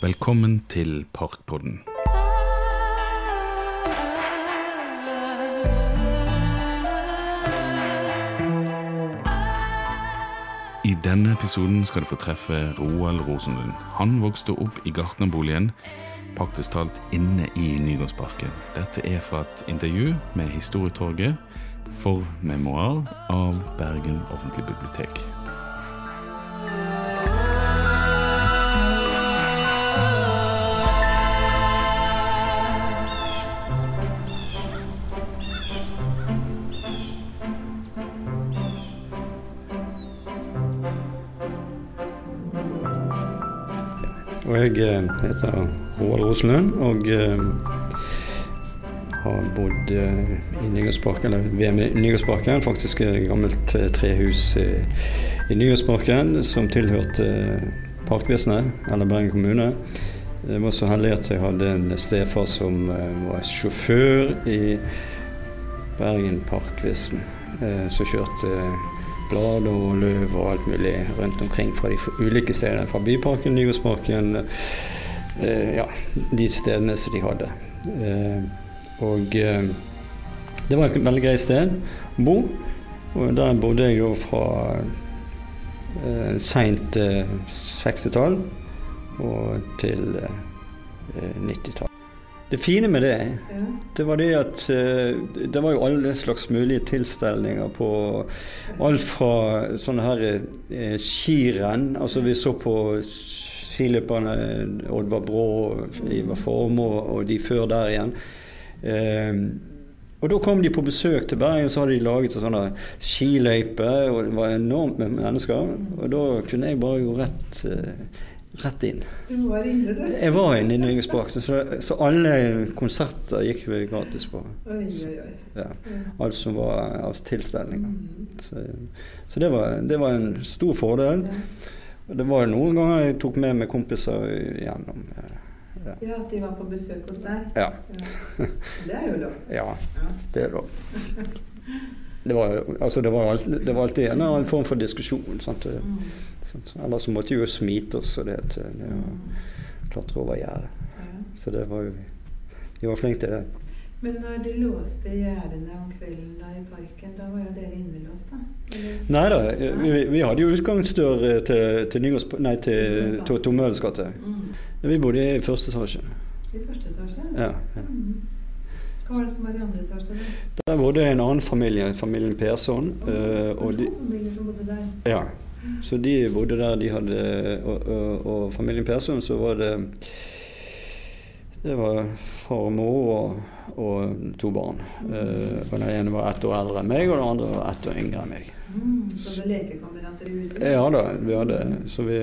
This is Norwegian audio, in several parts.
Velkommen til Parkpodden. I denne episoden skal du få treffe Roald Rosenlund. Han vokste opp i gartnerboligen, praktisk talt inne i Nygårdsparken. Dette er fra et intervju med Historietorget for memoar av Bergen offentlige bibliotek. Og jeg eh, heter Roald Roslund og eh, har bodd eh, i Nygårdsparken, eller ved Nygårdsparken, faktisk et gammelt eh, trehus i, Nygårdsparken som tilhørte Parkvesenet, eller Bergen kommune. Jeg var så heldig at jeg hadde en stefar som var sjåfør i Bergen Parkvesen, som kjørte blader og løv og alt mulig rundt omkring fra de ulike stedene. Fra Byparken, Nygårdsparken, eh, ja, de stedene som de hadde. Eh, og eh, det var et veldig greit sted å bo. Og der bodde jeg jo fra eh, seint eh, 60-tall og til eh, 90-tall. Det fine med det, det var det at eh, det var jo alle slags mulige tilstelninger på alt fra sånne her eh, skirenn. Altså vi så på skiløperne Oddvar Brå, Ivar Formoe og de før der igjen. Eh, og da kom de på besøk til Bergen, og så hadde de laget en sånn skiløype. Og det var enormt med mennesker. Og da kunne jeg bare gå rett eh, rett inn. Du var inne, du. Jeg var inne i Nygårdsparken, så, så alle konserter gikk vi gratis på. Oi, oi, oi. Ja. Alt som var av tilstelninger. Mm. Så, så det, var, det var en stor fordel. Ja. Det var noen ganger jeg tok med meg kompiser gjennom. Ja. ja, at de var på besøk hos deg. Ja. Ja. Det er jo lov. ja. Det da. Det var, altså det, var alltid, det var alltid en en form for diskusjon. Sant? Mm. Ellers så måtte vi jo smite oss og det til det å klatre over gjerdet. Så det var jo Vi var flinke til det. Men når de låste gjerdene om kvelden da i parken, da var jo dere innelåst, da? Eller? Nei da, vi, vi hadde jo utgangsdør eh, til, til, Nygårds, nei, til, til Tom gate. Mm. Vi bodde i første etasje. I første etasje? Ja, ja. Mm. Hva var det som var i andre etasje? da? Der bodde en annen familie, familien Persson. eh, og de, familie som bodde der. ja, så de bodde der. De hadde, og, og, og familien Persson, så var det Det var far og mor og, og to barn. Uh, og Den ene var ett år eldre enn meg, og den andre var ett år yngre enn meg. Mm. Så det lekekamerater i huset? Ja da, vi hadde så vi,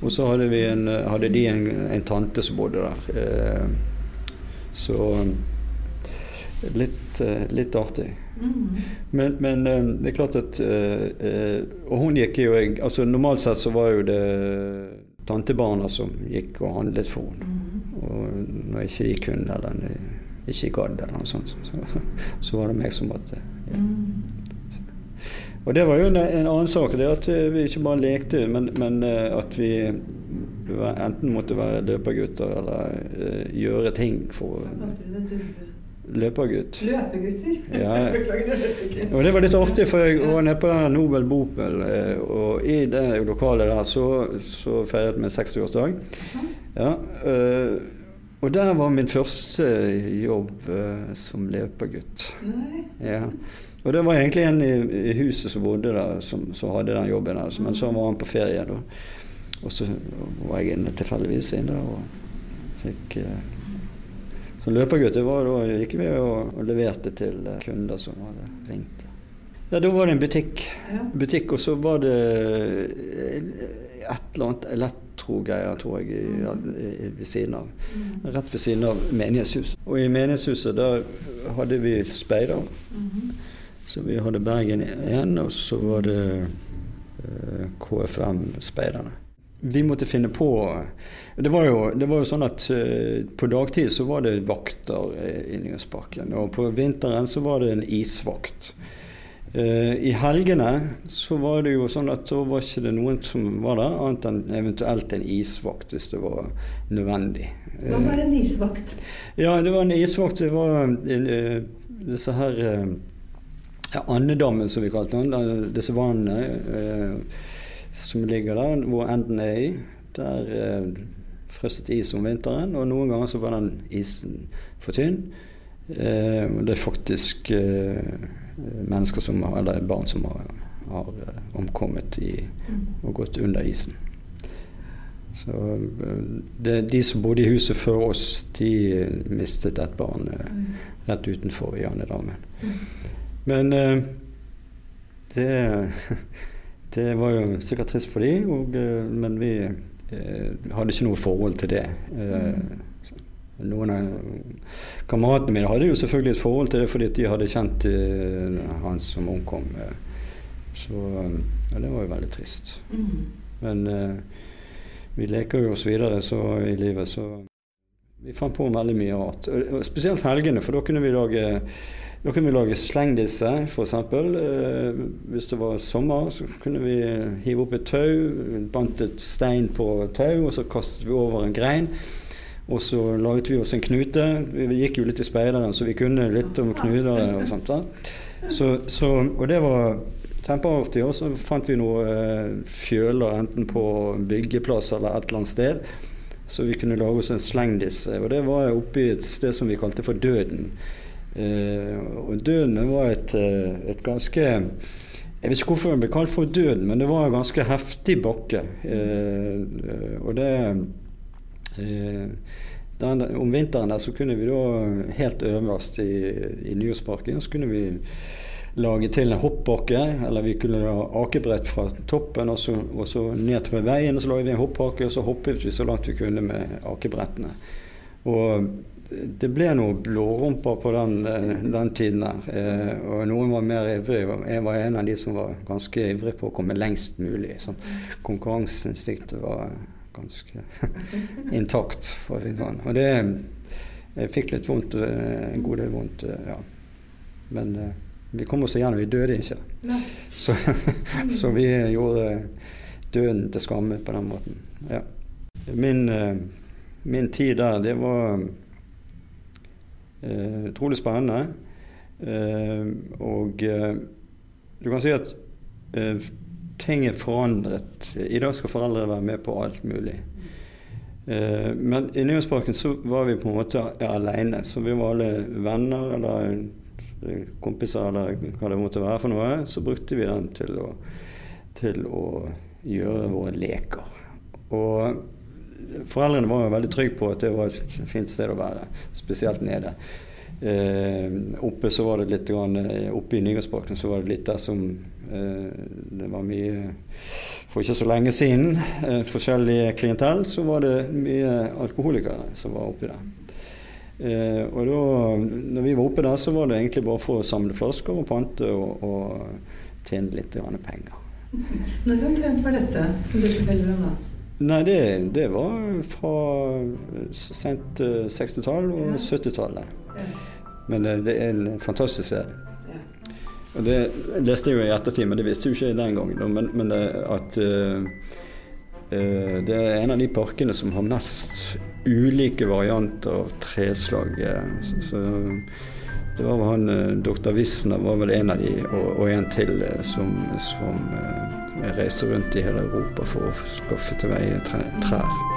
Og så hadde, vi en, hadde de en, en tante som bodde der. Uh, så litt, eh, litt artig. Mm. Men, men eh, det er klart at eh, Og hun gikk jo jeg altså Normalt sett så var jo det tantebarna som gikk og handlet for henne. Mm. Og når ikke gikk hun eller ikke gadd eller noe sånt, så, så var det meg som måtte ja. Mm. Og det var jo en, en annen sak, det at vi ikke bare lekte, men, men at vi enten måtte være løpergutter eller uh, gjøre ting for å Løpergutt. Løpegutter? Ja. Beklager, det vet jeg ikke. Og det var litt artig, for jeg var nede på Nobel Bopel, eh, og i det lokalet der så, så feiret vi 60-årsdag. Ja, eh, og der var min første jobb eh, som løpergutt. Ja. Og det var egentlig en i, i huset som bodde der, som, som hadde den jobben der. Men så var han på ferie, da. Og så var jeg inne tilfeldigvis inne og fikk eh, løpergutter var da gikk vi og, og leverte til eh, kunder som hadde ringt. Ja, da var det en butikk. Ja. butikk og så var det eh, et eller annet elektrogreier, tror jeg, i, i, ved siden av. Mm. Rett ved siden av menighetshuset. Og i menighetshuset da hadde vi speider. Mhm. Så vi hadde Bergen igjen, og så var det eh, KFM-speiderne. Vi måtte finne på Det var jo, det var jo sånn at uh, på dagtid så var det vakter eh, i Nygårdsparken. Og på vinteren så var det en isvakt. Uh, I helgene så var det jo sånn at da var ikke det noen som var der, annet enn eventuelt en isvakt hvis det var nødvendig. Hva var en isvakt? Ja, det var en isvakt. Det var disse her ja, andedammen, som vi kalte den. Disse vannene som ligger der, hvor enden er i. Der frosset is om vinteren, og noen ganger så var den isen for tynn. det er faktisk mennesker som, eller barn som har, har eh, omkommet i, og gått under isen. Så eh, det, De som bodde i huset før oss, de mistet et barn eh, rett utenfor i Janedammen. Men det, det var jo sikkert trist for dem, men vi hadde ikke noe forhold til det. Noen av kameratene mine hadde jo selvfølgelig et forhold til det fordi de hadde kjent eh, han som omkom. Uh, så ja, det var jo veldig trist. Mm. Men uh, vi leker jo oss videre så, i livet, så vi fant på veldig mye rart. Spesielt helgene, for da kunne vi lage da kunne vi lage slengdisse, f.eks. Eh, hvis det var sommer, så kunne vi hive opp et tau, bandt et stein på tau, og så kastet vi over en grein. Og så laget vi oss en knute. Vi gikk jo litt i speideren, så vi kunne litt om knuter og sånt. Så, så, og det var kjempeartig. Og så fant vi noen eh, fjøler enten på byggeplass eller et eller annet sted. Så vi kunne lage oss en slengdisse. Og det var oppe i et sted som vi kalte for Døden. Eh, og Døden var et, eh, et ganske jeg vet ikke hvorfor den ble kalt for Døden, men det var en ganske heftig bakke. Eh, og det Eh, den, om vinteren der så kunne vi da helt øverst i, i Nyhetsparken så kunne vi lage til en hoppbakke, eller vi kunne ha akebrett fra toppen og så, og så ned til veien. og Så lagde vi en hoppbakke, og så hoppet vi så langt vi kunne med akebrettene. Og det ble noen blårumper på den, den tiden der. Eh, og noen var mer ivrig. Jeg var en av de som var ganske ivrig på å komme lengst mulig. Så Konkurranseinstinktet var ganske intakt, for å si det sånn. Og det Jeg fikk litt vondt, eh, en god del vondt, eh, ja. Men vi kom oss igjennom. Vi døde ikke. Så, så, vi gjorde døden til skamme på den måten. Ja. Min, min, tid der, det var uh, utrolig spennende. og du kan si at ting er forandret. I dag skal foreldre være med på alt mulig. Eh, men i Nyhetsparken så var vi på en måte alene. Så vi var alle venner eller kompiser eller hva det måtte være for noe. Så brukte vi den til å, til å gjøre våre leker. Og foreldrene var jo veldig trygge på at det var et fint sted å være, spesielt nede. Eh, oppe så var det litt grann, eh, oppe i Nygårdsparken så var det litt der som eh, Det var mye For ikke så lenge siden, eh, forskjellig klientell, så var det mye alkoholikere som var oppi der. Eh, og da når vi var oppe der, så var det egentlig bare for å samle flasker og pante og, og tjene litt penger. Når omtrent var dette som du forteller om da? Nei, det, det var fra sent 60-tall og 70-tallet. Men det, det, er en fantastisk serie. Og det leste jeg jo i ettertid, men det visste jo ikke den gangen. Men, men det, at uh, det er en av de parkene som har mest ulike varianter av treslag. Så, så det var vel han Dr. Wisner var vel en av de, og, og en til, som, som reiste rundt i hele Europa for å skaffe til veie trær.